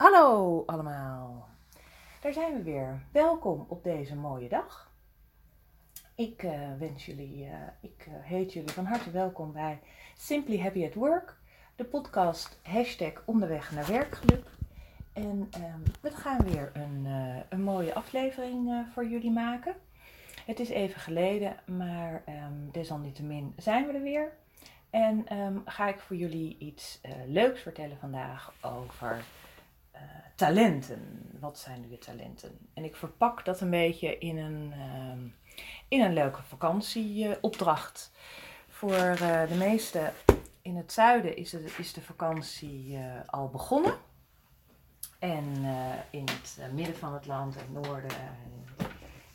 Hallo allemaal, daar zijn we weer. Welkom op deze mooie dag. Ik uh, wens jullie, uh, ik uh, heet jullie van harte welkom bij Simply Happy at Work, de podcast hashtag onderweg naar werkgeluk. En um, we gaan weer een, een mooie aflevering voor jullie maken. Het is even geleden, maar um, desalniettemin zijn we er weer. En um, ga ik voor jullie iets leuks vertellen vandaag over uh, talenten. Wat zijn nu je talenten? En ik verpak dat een beetje in een, uh, in een leuke vakantieopdracht. Voor uh, de meesten in het zuiden is, het, is de vakantie al begonnen. En in het midden van het land en noorden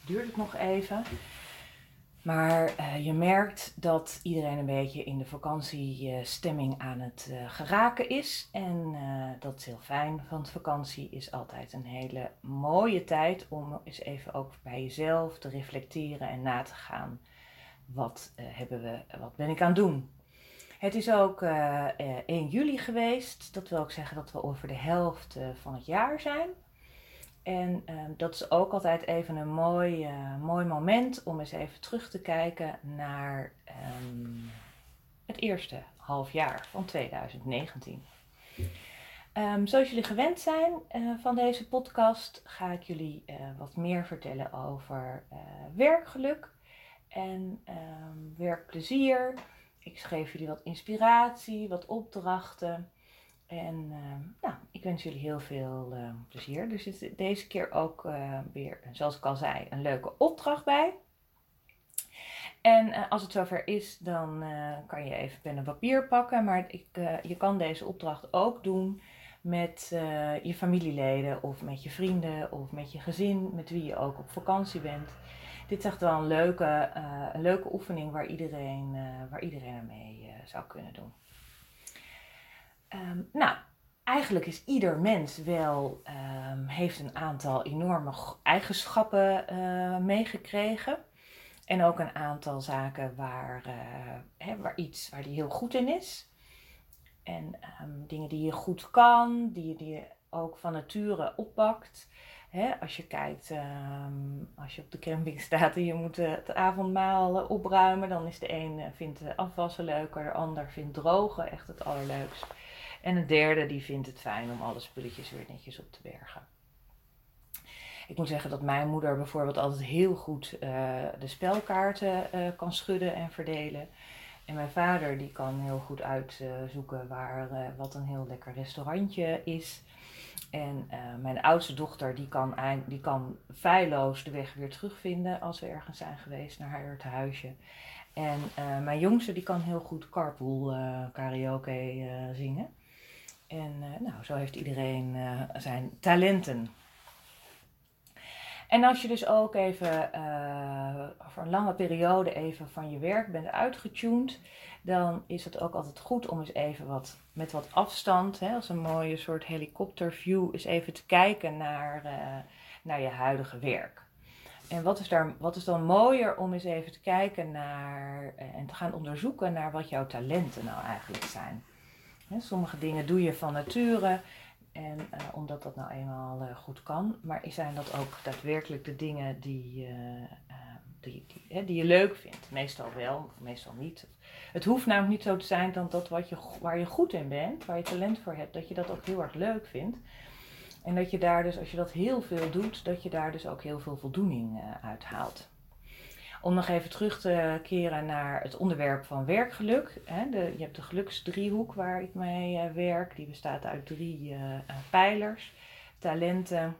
duurt het nog even. Maar uh, je merkt dat iedereen een beetje in de vakantiestemming aan het uh, geraken is. En uh, dat is heel fijn, want vakantie is altijd een hele mooie tijd om eens even ook bij jezelf te reflecteren en na te gaan. Wat, hebben we, wat ben ik aan het doen? Het is ook 1 juli geweest. Dat wil ook zeggen dat we over de helft van het jaar zijn. En um, dat is ook altijd even een mooi, uh, mooi moment om eens even terug te kijken naar um, het eerste half jaar van 2019. Um, zoals jullie gewend zijn uh, van deze podcast, ga ik jullie uh, wat meer vertellen over werkgeluk en werkplezier. Ik geef jullie wat inspiratie, wat opdrachten. En nou, ik wens jullie heel veel uh, plezier. Er zit deze keer ook uh, weer, zoals ik al zei, een leuke opdracht bij. En als het zover is, dan kan je even pen en papier pakken. Maar ik, je kan deze opdracht ook doen met je familieleden of met je vrienden of met je gezin, met wie je ook op vakantie bent. Dit is echt wel een leuke, een leuke oefening waar iedereen, waar iedereen aan mee zou kunnen doen. Um, nou, eigenlijk is ieder mens wel, um, heeft een aantal enorme eigenschappen uh, meegekregen. En ook een aantal zaken waar, hè, waar iets waar die heel goed in is. En um, dingen die je goed kan, die, die je ook van nature oppakt. Als je kijkt, als je op de camping staat en je moet het avondmaal opruimen, dan is de een vindt afwassen leuker, de ander vindt drogen echt het allerleukst. En een derde die vindt het fijn om alle spulletjes weer netjes op te bergen. Ik moet zeggen dat mijn moeder bijvoorbeeld altijd heel goed uh, de spelkaarten uh, kan schudden en verdelen. En mijn vader die kan heel goed uitzoeken waar, uh, wat een heel lekker restaurantje is. En mijn oudste dochter die kan, die kan feilloos de weg weer terugvinden als we ergens zijn geweest naar haar huisje. En mijn jongste die kan heel goed carpool karaoke zingen. En uh, nou, zo heeft iedereen uh, zijn talenten. En als je dus ook even uh, voor een lange periode even van je werk bent uitgetuned, dan is het ook altijd goed om eens even wat met wat afstand, hè, als een mooie soort helikopterview, eens even te kijken naar, naar je huidige werk. En wat is, daar, wat is dan mooier om eens even te kijken naar en te gaan onderzoeken naar wat jouw talenten nou eigenlijk zijn sommige dingen doe je van nature. En uh, omdat dat nou eenmaal uh, goed kan. Maar zijn dat ook daadwerkelijk de dingen die, uh, die, die, die, je leuk vindt? Meestal wel, meestal niet. Het hoeft namelijk niet zo te zijn dat dat wat je, waar je goed in bent, waar je talent voor hebt, dat je dat ook heel erg leuk vindt. En dat je daar dus, als je dat heel veel doet, dat je daar dus ook heel veel voldoening uit haalt. Om nog even terug te keren naar het onderwerp van werkgeluk. Hè, de, je hebt de geluksdriehoek waar ik mee uh, werk. Die bestaat uit drie uh, pijlers. Talenten,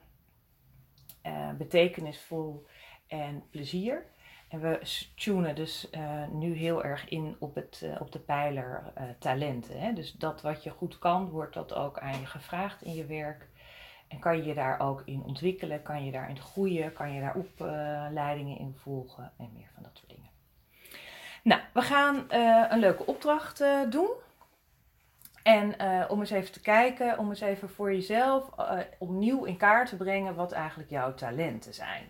betekenisvol en plezier. En we tunen dus nu heel erg in op, het, op de pijler talenten. Hè? Dus dat wat je goed kan, wordt dat ook aan je gevraagd in je werk. En kan je je daar ook in ontwikkelen, kan je daarin groeien, kan je daar opleidingen in volgen en meer van dat soort dingen. Nou, we gaan uh, een leuke opdracht uh, doen. En uh, om eens even te kijken, om eens even voor jezelf opnieuw in kaart te brengen wat eigenlijk jouw talenten zijn.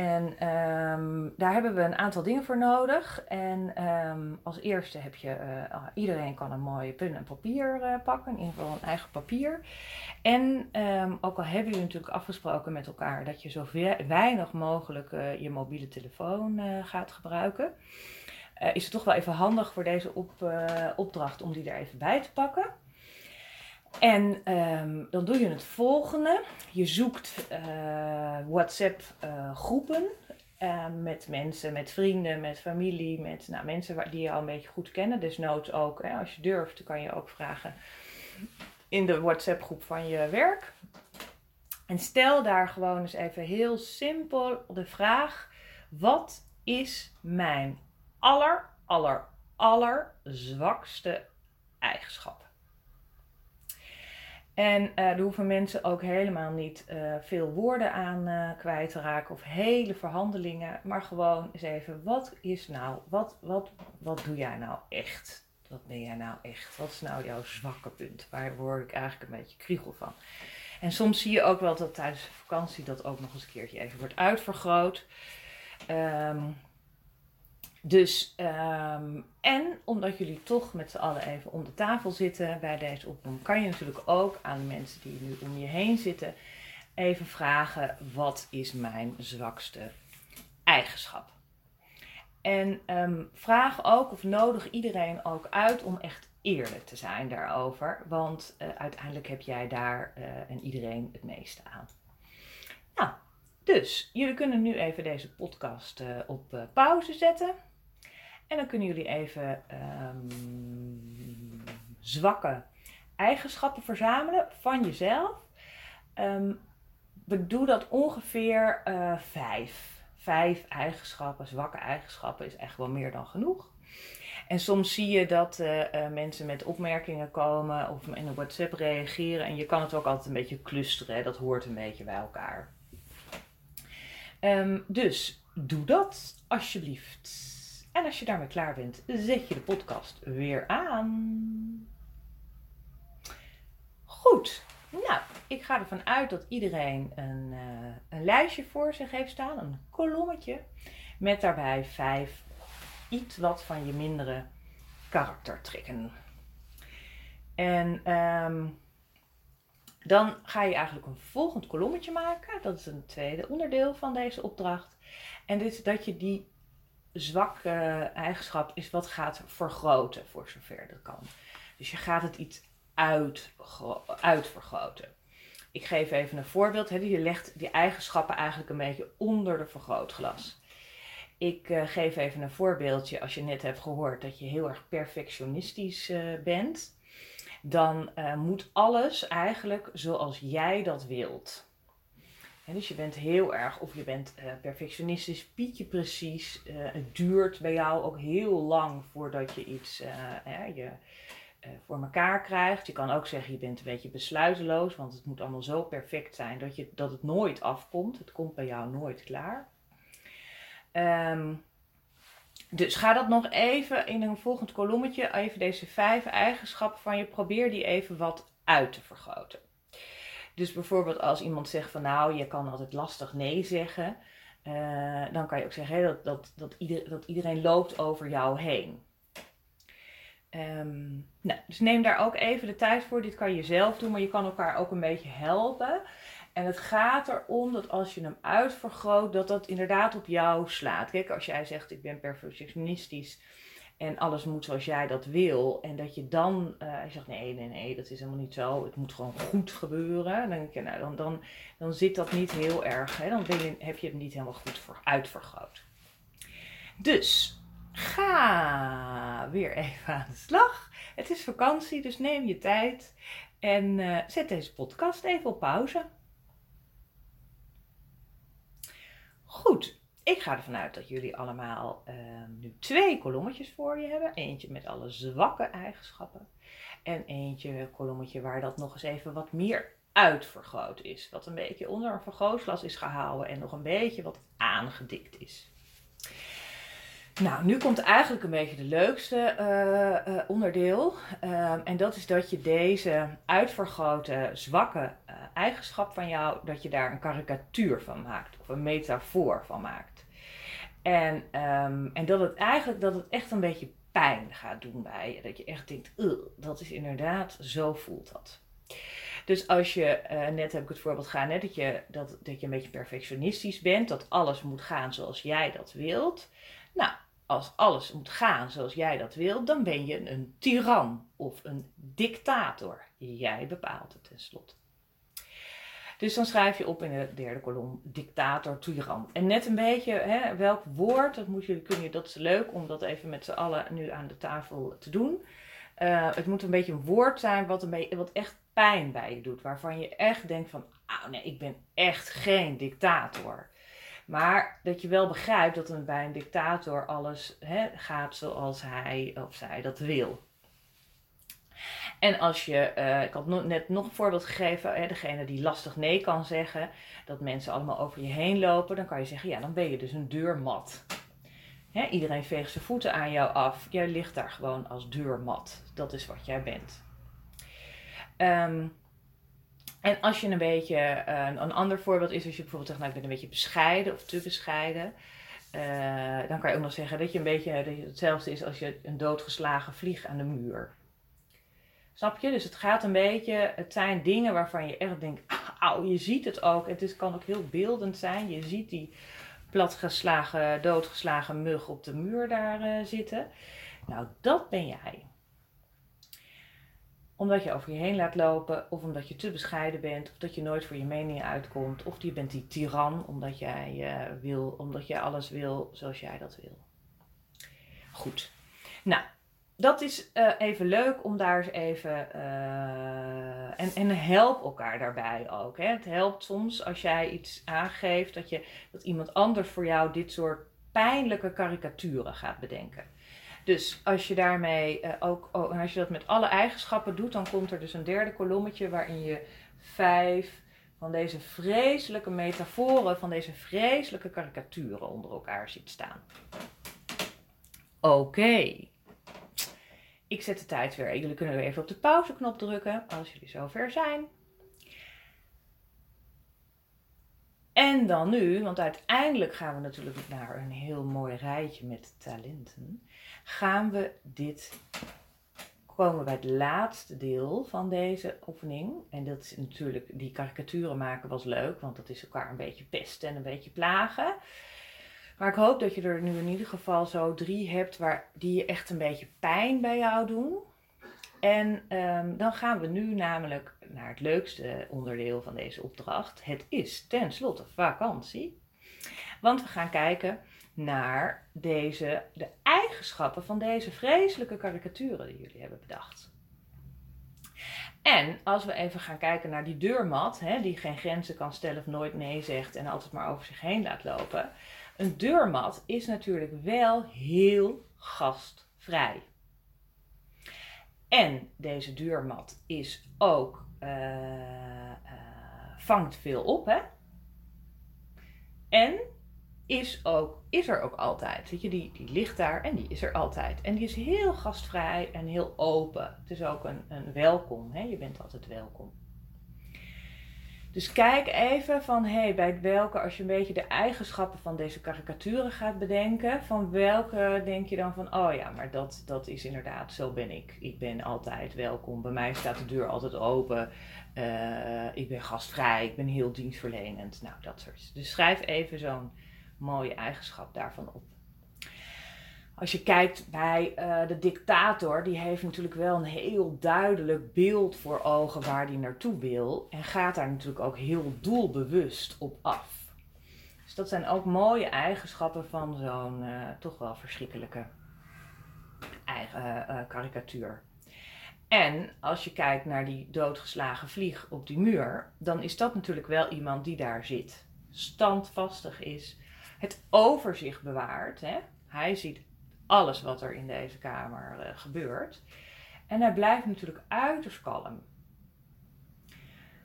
En ehm, daar hebben we een aantal dingen voor nodig. En ehm, als eerste heb je, uh, iedereen kan een mooie pen en papier uh, pakken, in ieder geval een eigen papier. En um, ook al hebben jullie natuurlijk afgesproken met elkaar dat je zo weinig mogelijk uh, je mobiele telefoon gaat gebruiken, is het toch wel even handig voor deze op, opdracht om die er even bij te pakken. En um, dan doe je het volgende. Je zoekt uh, WhatsApp uh, groepen uh, met mensen, met vrienden, met familie, met nou, mensen die je al een beetje goed kennen. Desnoods ook, hè, als je durft, kan je ook vragen in de WhatsApp groep van je werk. En stel daar gewoon eens even heel simpel de vraag: wat is mijn aller, aller, aller zwakste eigenschap? En uh, er hoeven mensen ook helemaal niet uh, veel woorden aan uh, kwijt te raken of hele verhandelingen, maar gewoon eens even, wat is nou, wat, wat, wat doe jij nou echt? Wat ben jij nou echt? Wat is nou jouw zwakke punt? Waar word ik eigenlijk een beetje kriegel van? En soms zie je ook wel dat tijdens vakantie dat ook nog eens een keertje even wordt uitvergroot. Um, dus, um, en omdat jullie toch met z'n allen even om de tafel zitten bij deze opname, kan je natuurlijk ook aan de mensen die nu om je heen zitten even vragen: wat is mijn zwakste eigenschap? En um, vraag ook of nodig iedereen ook uit om echt eerlijk te zijn daarover, want uh, uiteindelijk heb jij daar uh, en iedereen het meeste aan. Nou, dus jullie kunnen nu even deze podcast uh, op pauze zetten. En dan kunnen jullie even um, zwakke eigenschappen verzamelen van jezelf. Um, doe dat ongeveer uh, vijf. Vijf eigenschappen, zwakke eigenschappen is echt wel meer dan genoeg. En soms zie je dat uh, uh, mensen met opmerkingen komen of in een WhatsApp reageren. En je kan het ook altijd een beetje clusteren. Dat hoort een beetje bij elkaar. Um, dus doe dat alsjeblieft. En als je daarmee klaar bent, zet je de podcast weer aan. Goed. Nou, ik ga ervan uit dat iedereen een, uh, een lijstje voor zich heeft staan, een kolommetje, met daarbij vijf iets wat van je mindere karaktertrekken. En um, dan ga je eigenlijk een volgend kolommetje maken. Dat is een tweede onderdeel van deze opdracht. En dit is dat je die zwakke eigenschap is wat gaat vergroten voor zover dat kan. Dus je gaat het iets uit, uitvergroten. Ik geef even een voorbeeld. Hè. Je legt die eigenschappen eigenlijk een beetje onder de vergrootglas. Ik uh, geef even een voorbeeldje. Als je net hebt gehoord dat je heel erg perfectionistisch uh, bent, dan uh, moet alles eigenlijk zoals jij dat wilt dus je bent heel erg, of je bent uh, perfectionistisch, pietje precies. Uh, het duurt bij jou ook heel lang voordat je iets uh, je, voor elkaar krijgt. Je kan ook zeggen, je bent een beetje besluiteloos, want het moet allemaal zo perfect zijn dat, je, dat het nooit afkomt. Het komt bij jou nooit klaar. Um, dus ga dat nog even in een volgend kolommetje, even deze vijf eigenschappen van je, probeer die even wat uit te vergroten. Dus bijvoorbeeld als iemand zegt van nou, je kan altijd lastig nee zeggen. Uh, dan kan je ook zeggen dat, dat, dat, ieder, dat iedereen loopt over jou heen. Um, nou, dus neem daar ook even de tijd voor. Dit kan je zelf doen, maar je kan elkaar ook een beetje helpen. En het gaat erom dat als je hem uitvergroot, dat dat inderdaad op jou slaat. Kijk, als jij zegt ik ben perfectionistisch en alles moet zoals jij dat wil. En dat je dan uh, je zegt, nee, nee, nee, dat is helemaal niet zo. Het moet gewoon goed gebeuren. Dan, denk nou, dan, dan, dan zit dat niet heel erg. Hè? Dan je, heb je het niet helemaal goed voor, uitvergroot. Dus, ga weer even aan de slag. Het is vakantie, dus neem je tijd. En uh, zet deze podcast even op pauze. Goed, ik ga ervan uit dat jullie allemaal uh, nu twee kolommetjes voor je hebben. Eentje met alle zwakke eigenschappen. En eentje kolommetje waar dat nog eens even wat meer uitvergroot is. Wat een beetje onder een vergrootglas is gehouden en nog een beetje wat aangedikt is. Nou, nu komt eigenlijk een beetje de leukste eh, eh, onderdeel. Ehm, en dat is dat je deze uitvergrote, zwakke uh, eigenschap van jou, dat je daar een karikatuur van maakt. Of een metafoor van maakt. En, ehm, en dat het eigenlijk, dat het echt een beetje pijn gaat doen bij je. Dat je echt denkt, dat is inderdaad, zo voelt dat. Dus als je, net heb ik het voorbeeld gaan, net dat je, dat, dat je een beetje perfectionistisch bent, dat alles moet gaan zoals jij dat wilt. Nou, als alles moet gaan zoals jij dat wilt, dan ben je een tiran of een dictator. Jij bepaalt het tenslotte. Dus dan schrijf je op in de derde kolom dictator, tiran. En net een beetje hè, welk woord, dat, moet je, kun je, dat is leuk om dat even met z'n allen nu aan de tafel te doen. Uh, het moet een beetje een woord zijn wat, een beetje, wat echt pijn bij je doet. Waarvan je echt denkt van, ah nee, ik ben echt geen dictator. Maar dat je wel begrijpt dat een, bij een dictator alles hè, gaat zoals hij of zij dat wil. En als je, uh, ik had net nog een voorbeeld gegeven, hè, degene die lastig nee kan zeggen, dat mensen allemaal over je heen lopen, dan kan je zeggen, ja, dan ben je dus een deurmat. Hè, iedereen veegt zijn voeten aan jou af. Jij ligt daar gewoon als deurmat. Dat is wat jij bent. Um, en als je een beetje, uh, een ander voorbeeld is als je bijvoorbeeld zegt, nou ik ben een beetje bescheiden of te bescheiden. Uh, dan kan je ook nog zeggen dat je een beetje dat je hetzelfde is als je een doodgeslagen vlieg aan de muur. Snap je? Dus het gaat een beetje, het zijn dingen waarvan je echt denkt, auw, je ziet het ook. Het is, kan ook heel beeldend zijn. Je ziet die platgeslagen, doodgeslagen mug op de muur daar uh, zitten. Nou, dat ben jij omdat je over je heen laat lopen, of omdat je te bescheiden bent, of dat je nooit voor je mening uitkomt, of je bent die tiran omdat jij, uh, wil, omdat jij alles wil zoals jij dat wil. Goed. Nou, dat is uh, even leuk om daar eens even. Uh, en, en help elkaar daarbij ook. Hè. Het helpt soms als jij iets aangeeft dat, je, dat iemand anders voor jou dit soort pijnlijke karikaturen gaat bedenken. Dus als je daarmee uh, ook, oh, als je dat met alle eigenschappen doet, dan komt er dus een derde kolommetje waarin je vijf van deze vreselijke metaforen, van deze vreselijke karikaturen onder elkaar ziet staan. Oké. Ik zet de tijd weer. Jullie kunnen weer even op de pauzeknop drukken als jullie zover zijn. En dan nu, want uiteindelijk gaan we natuurlijk naar een heel mooi rijtje met talenten gaan we dit komen we bij het laatste deel van deze oefening. En dat is natuurlijk, die karikaturen maken was leuk, want dat is elkaar een beetje pesten en een beetje plagen. Maar ik hoop dat je er nu in ieder geval zo drie hebt waar, die je echt een beetje pijn bij jou doen. En um, dan gaan we nu namelijk naar het leukste onderdeel van deze opdracht. Het is tenslotte vakantie. Want we gaan kijken naar deze, de eigenschappen van deze vreselijke karikaturen die jullie hebben bedacht. En als we even gaan kijken naar die deurmat, hè, die geen grenzen kan stellen of nooit nee zegt en altijd maar over zich heen laat lopen. Een deurmat is natuurlijk wel heel gastvrij. En deze deurmat is ook, uh, uh, vangt veel op, hè? En is, ook, is er ook altijd. Weet je, die, die ligt daar en die is er altijd. En die is heel gastvrij en heel open. Het is ook een, een welkom. Hè? Je bent altijd welkom. Dus kijk even van hey, bij welke, als je een beetje de eigenschappen van deze karikaturen gaat bedenken, van welke denk je dan van, oh ja, maar dat, dat is inderdaad, zo ben ik. Ik ben altijd welkom. Bij mij staat de deur altijd open. Uh, ik ben gastvrij. Ik ben heel dienstverlenend. Nou, dat soort. Dus schrijf even zo'n mooie eigenschap daarvan op. Als je kijkt bij uh, de dictator, die heeft natuurlijk wel een heel duidelijk beeld voor ogen waar hij naartoe wil. En gaat daar natuurlijk ook heel doelbewust op af. Dus dat zijn ook mooie eigenschappen van zo'n uh, toch wel verschrikkelijke eigen, uh, karikatuur. En als je kijkt naar die doodgeslagen vlieg op die muur, dan is dat natuurlijk wel iemand die daar zit. Standvastig is, het overzicht bewaart. Hè? Hij ziet alles wat er in deze kamer eh, gebeurt. En hij blijft natuurlijk uiterst kalm.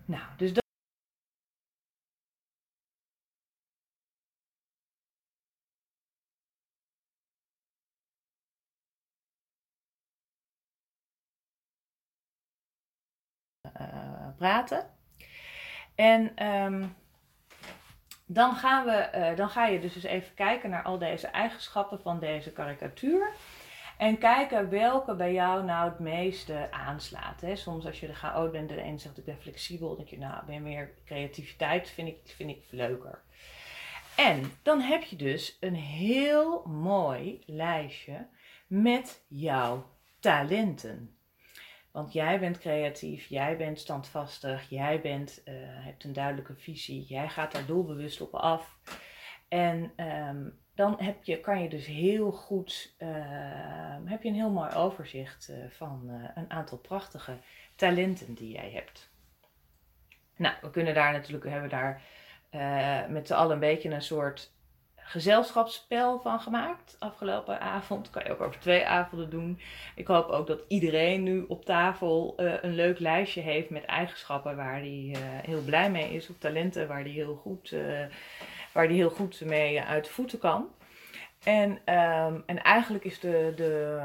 Nou, dus dat. Eh, praten. En ehm, dan, gaan we, dan ga je dus eens even kijken naar al deze eigenschappen van deze karikatuur. En kijken welke bij jou nou het meeste aanslaat. Hè. Soms als je er chaot bent en de een zegt ik ben flexibel, dan denk je nou ben meer creativiteit, vind ik, vind ik leuker. En dan heb je dus een heel mooi lijstje met jouw talenten. Want jij bent creatief, jij bent standvastig, jij bent, uh, hebt een duidelijke visie, jij gaat daar doelbewust op af. En um, dan heb je, kan je dus heel goed, uh, heb je een heel mooi overzicht uh, van uh, een aantal prachtige talenten die jij hebt. Nou, we kunnen daar natuurlijk, we hebben daar met z'n allen een beetje een soort gezelschapsspel van gemaakt. Afgelopen avond kan je ook over twee avonden doen. Ik hoop ook dat iedereen nu op tafel een leuk lijstje heeft met eigenschappen waar hij heel blij mee is. Of talenten waar hij heel goed waar die heel goed mee uit de voeten kan. En, um, en eigenlijk is de, de,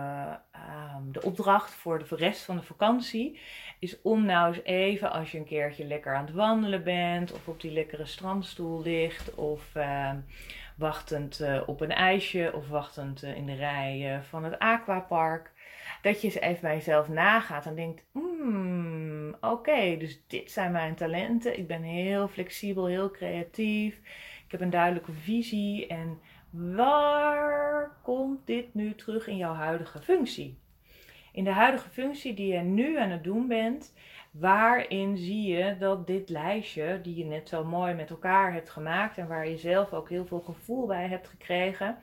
um, de opdracht voor de rest van de vakantie is om nou eens even als je een keertje lekker aan het wandelen bent of op die lekkere strandstoel ligt of uh, wachtend uh, op een ijsje of wachtend uh, in de rij uh, van het aquapark, dat je eens even bij jezelf nagaat en denkt, hmm, oké, dus dit zijn mijn talenten. Ik ben heel flexibel, heel creatief. Ik heb een duidelijke visie en waar komt dit nu terug in jouw huidige functie? In de huidige functie die je nu aan het doen bent, waarin zie je dat dit lijstje, die je net zo mooi met elkaar hebt gemaakt en waar je zelf ook heel veel gevoel bij hebt gekregen,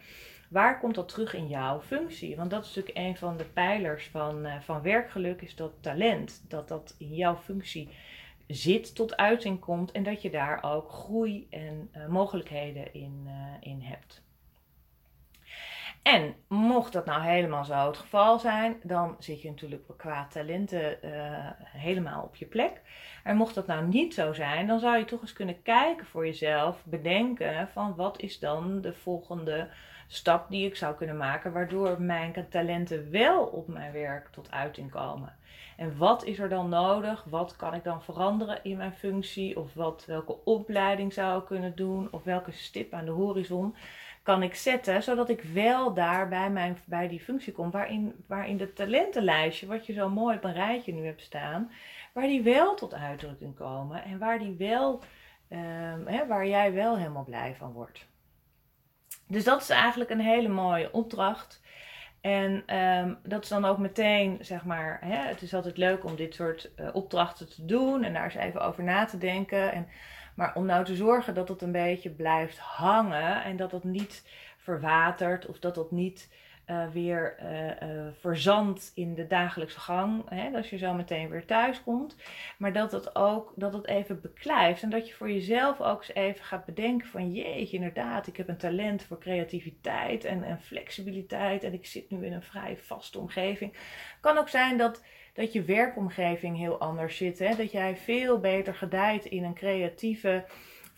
waar komt dat terug in jouw functie? Want dat is natuurlijk een van de pijlers van, uh, van werkgeluk, is dat talent, dat dat in jouw functie zit tot uiting komt en dat je daar ook groei en uh, mogelijkheden in, uh, in hebt. En mocht dat nou helemaal zo het geval zijn, dan zit je natuurlijk qua talenten uh, helemaal op je plek. En mocht dat nou niet zo zijn, dan zou je toch eens kunnen kijken voor jezelf, bedenken van wat is dan de volgende stap die ik zou kunnen maken, waardoor mijn talenten wel op mijn werk tot uiting komen. En wat is er dan nodig? Wat kan ik dan veranderen in mijn functie? Of wat, welke opleiding zou ik kunnen doen? Of welke stip aan de horizon kan ik zetten, zodat ik wel daar bij, mijn, bij die functie kom, waarin, waarin de talentenlijstje, wat je zo mooi op een rijtje nu hebt staan, waar die wel tot uitdrukking komen en waar, die wel, hè, waar jij wel helemaal blij van wordt. Dus dat is eigenlijk een hele mooie opdracht. En um, dat is dan ook meteen, zeg maar, hè, het is altijd leuk om dit soort uh, opdrachten te doen en daar eens even over na te denken. En maar om nou te zorgen dat het een beetje blijft hangen en dat het niet verwatert of dat het niet uh, weer uh, uh, verzandt in de dagelijkse gang. Hè, als je zo meteen weer thuis komt. Maar dat het ook dat het even beklijft. En dat je voor jezelf ook eens even gaat bedenken van jeetje, inderdaad, ik heb een talent voor creativiteit en, en flexibiliteit. En ik zit nu in een vrij vaste omgeving. Kan ook zijn dat dat je werkomgeving heel anders zit. Hè? Dat jij veel beter gedijt in een creatieve,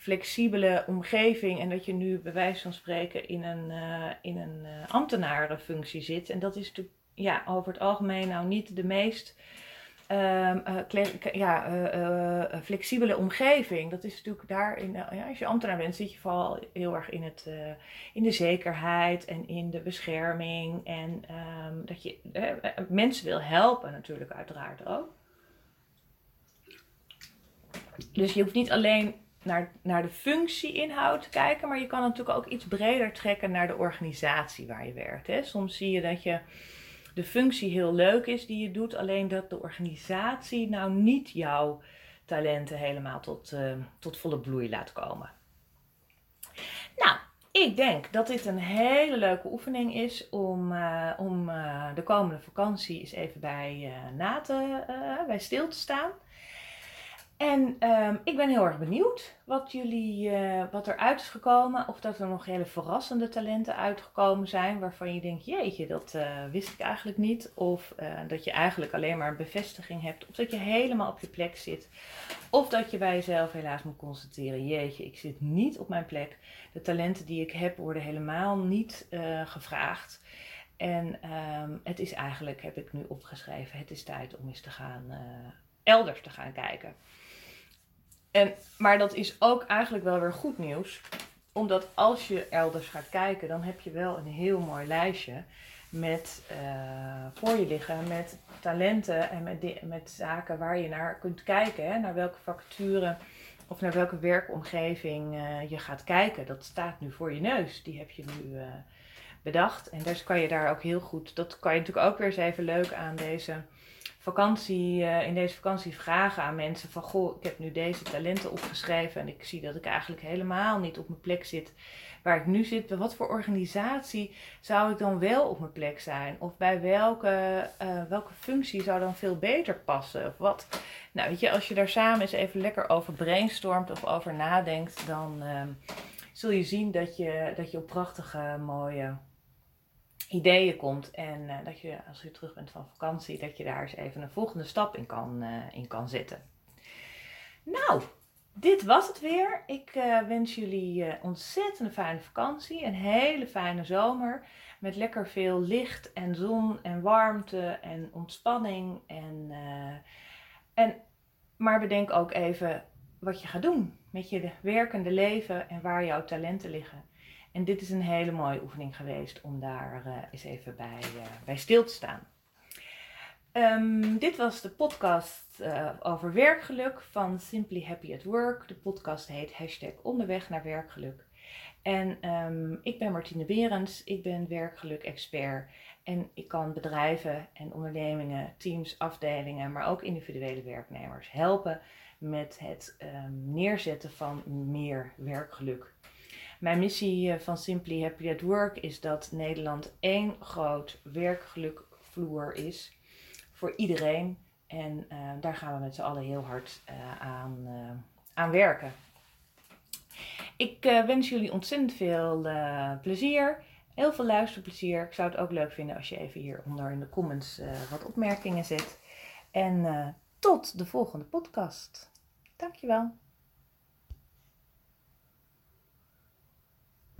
flexibele omgeving. En dat je nu bij wijze van spreken in een, uh, in een uh, ambtenarenfunctie zit. En dat is natuurlijk ja, over het algemeen nou niet de meest um, uh, ja, flexibele omgeving. Dat is natuurlijk daar, in, ja, als je ambtenaar bent, zit je vooral heel erg in, het, in de zekerheid en in de bescherming. En um, dat je mensen wil helpen natuurlijk uiteraard ook. Dus je hoeft niet alleen naar, naar de functie-inhoud kijken, maar je kan natuurlijk ook iets breder trekken naar de organisatie waar je werkt. Hè. Soms zie je dat je de functie heel leuk is die je doet, alleen dat de organisatie nou niet jouw talenten helemaal tot, uh, tot volle bloei laat komen. Nou, ik denk dat dit een hele leuke oefening is om, uh, om uh, de komende vakantie eens even bij, na te, bij stil te staan. En um, ik ben heel erg benieuwd wat, jullie, uh, wat eruit is gekomen. Of dat er nog hele verrassende talenten uitgekomen zijn waarvan je denkt, jeetje, dat uh, wist ik eigenlijk niet. Of uh, dat je eigenlijk alleen maar een bevestiging hebt. Of dat je helemaal op je plek zit. Of dat je bij jezelf helaas moet constateren, jeetje, ik zit niet op mijn plek. De talenten die ik heb worden helemaal niet gevraagd. En um, het is eigenlijk, heb ik nu opgeschreven, het is tijd om eens te gaan, elders te gaan kijken. En, maar dat is ook eigenlijk wel weer goed nieuws. Omdat als je elders gaat kijken, dan heb je wel een heel mooi lijstje met uh, voor je liggen met talenten en met, met zaken waar je naar kunt kijken. Hè? Naar welke vacature of naar welke werkomgeving uh, je gaat kijken. Dat staat nu voor je neus. Die heb je nu uh, bedacht. En dus kan je daar ook heel goed. Dat kan je natuurlijk ook weer eens even leuk aan deze vakantie. in deze vakantie vragen aan mensen: van goh, ik heb nu deze talenten opgeschreven. En ik zie dat ik eigenlijk helemaal niet op mijn plek zit waar ik nu zit, wat voor organisatie zou ik dan wel op mijn plek zijn? Of bij welke, uh, welke functie zou dan veel beter passen? Of wat? Nou, weet je, als je daar samen eens even lekker over brainstormt of over nadenkt, dan uh, zul je zien dat je, dat je op prachtige, mooie ideeën komt. En uh, dat je, als je terug bent van vakantie, dat je daar eens even een volgende stap in kan, uh, in kan zetten. Nou, dit was het weer. Ik uh, wens jullie uh, ontzettend fijne vakantie. Een hele fijne zomer. Met lekker veel licht en zon en warmte en ontspanning. En, en, maar bedenk ook even wat je gaat doen met je werkende leven en waar jouw talenten liggen. En dit is een hele mooie oefening geweest om daar eens even bij, bij stil te staan. Um, dit was de podcast uh, over werkgeluk van Simply Happy at Work. De podcast heet hashtag onderweg naar werkgeluk. En um, ik ben Martine Berends, ik ben werkgeluk-expert. En ik kan bedrijven en ondernemingen, teams, afdelingen, maar ook individuele werknemers helpen met het um, neerzetten van meer werkgeluk. Mijn missie van Simply Happy at Work is dat Nederland één groot werkgelukvloer is voor iedereen. En uh, daar gaan we met z'n allen heel hard uh, aan, aan werken. Ik wens jullie ontzettend veel plezier. Heel veel luisterplezier. Ik zou het ook leuk vinden als je even hieronder in de comments wat opmerkingen zet. En tot de volgende podcast. Dankjewel.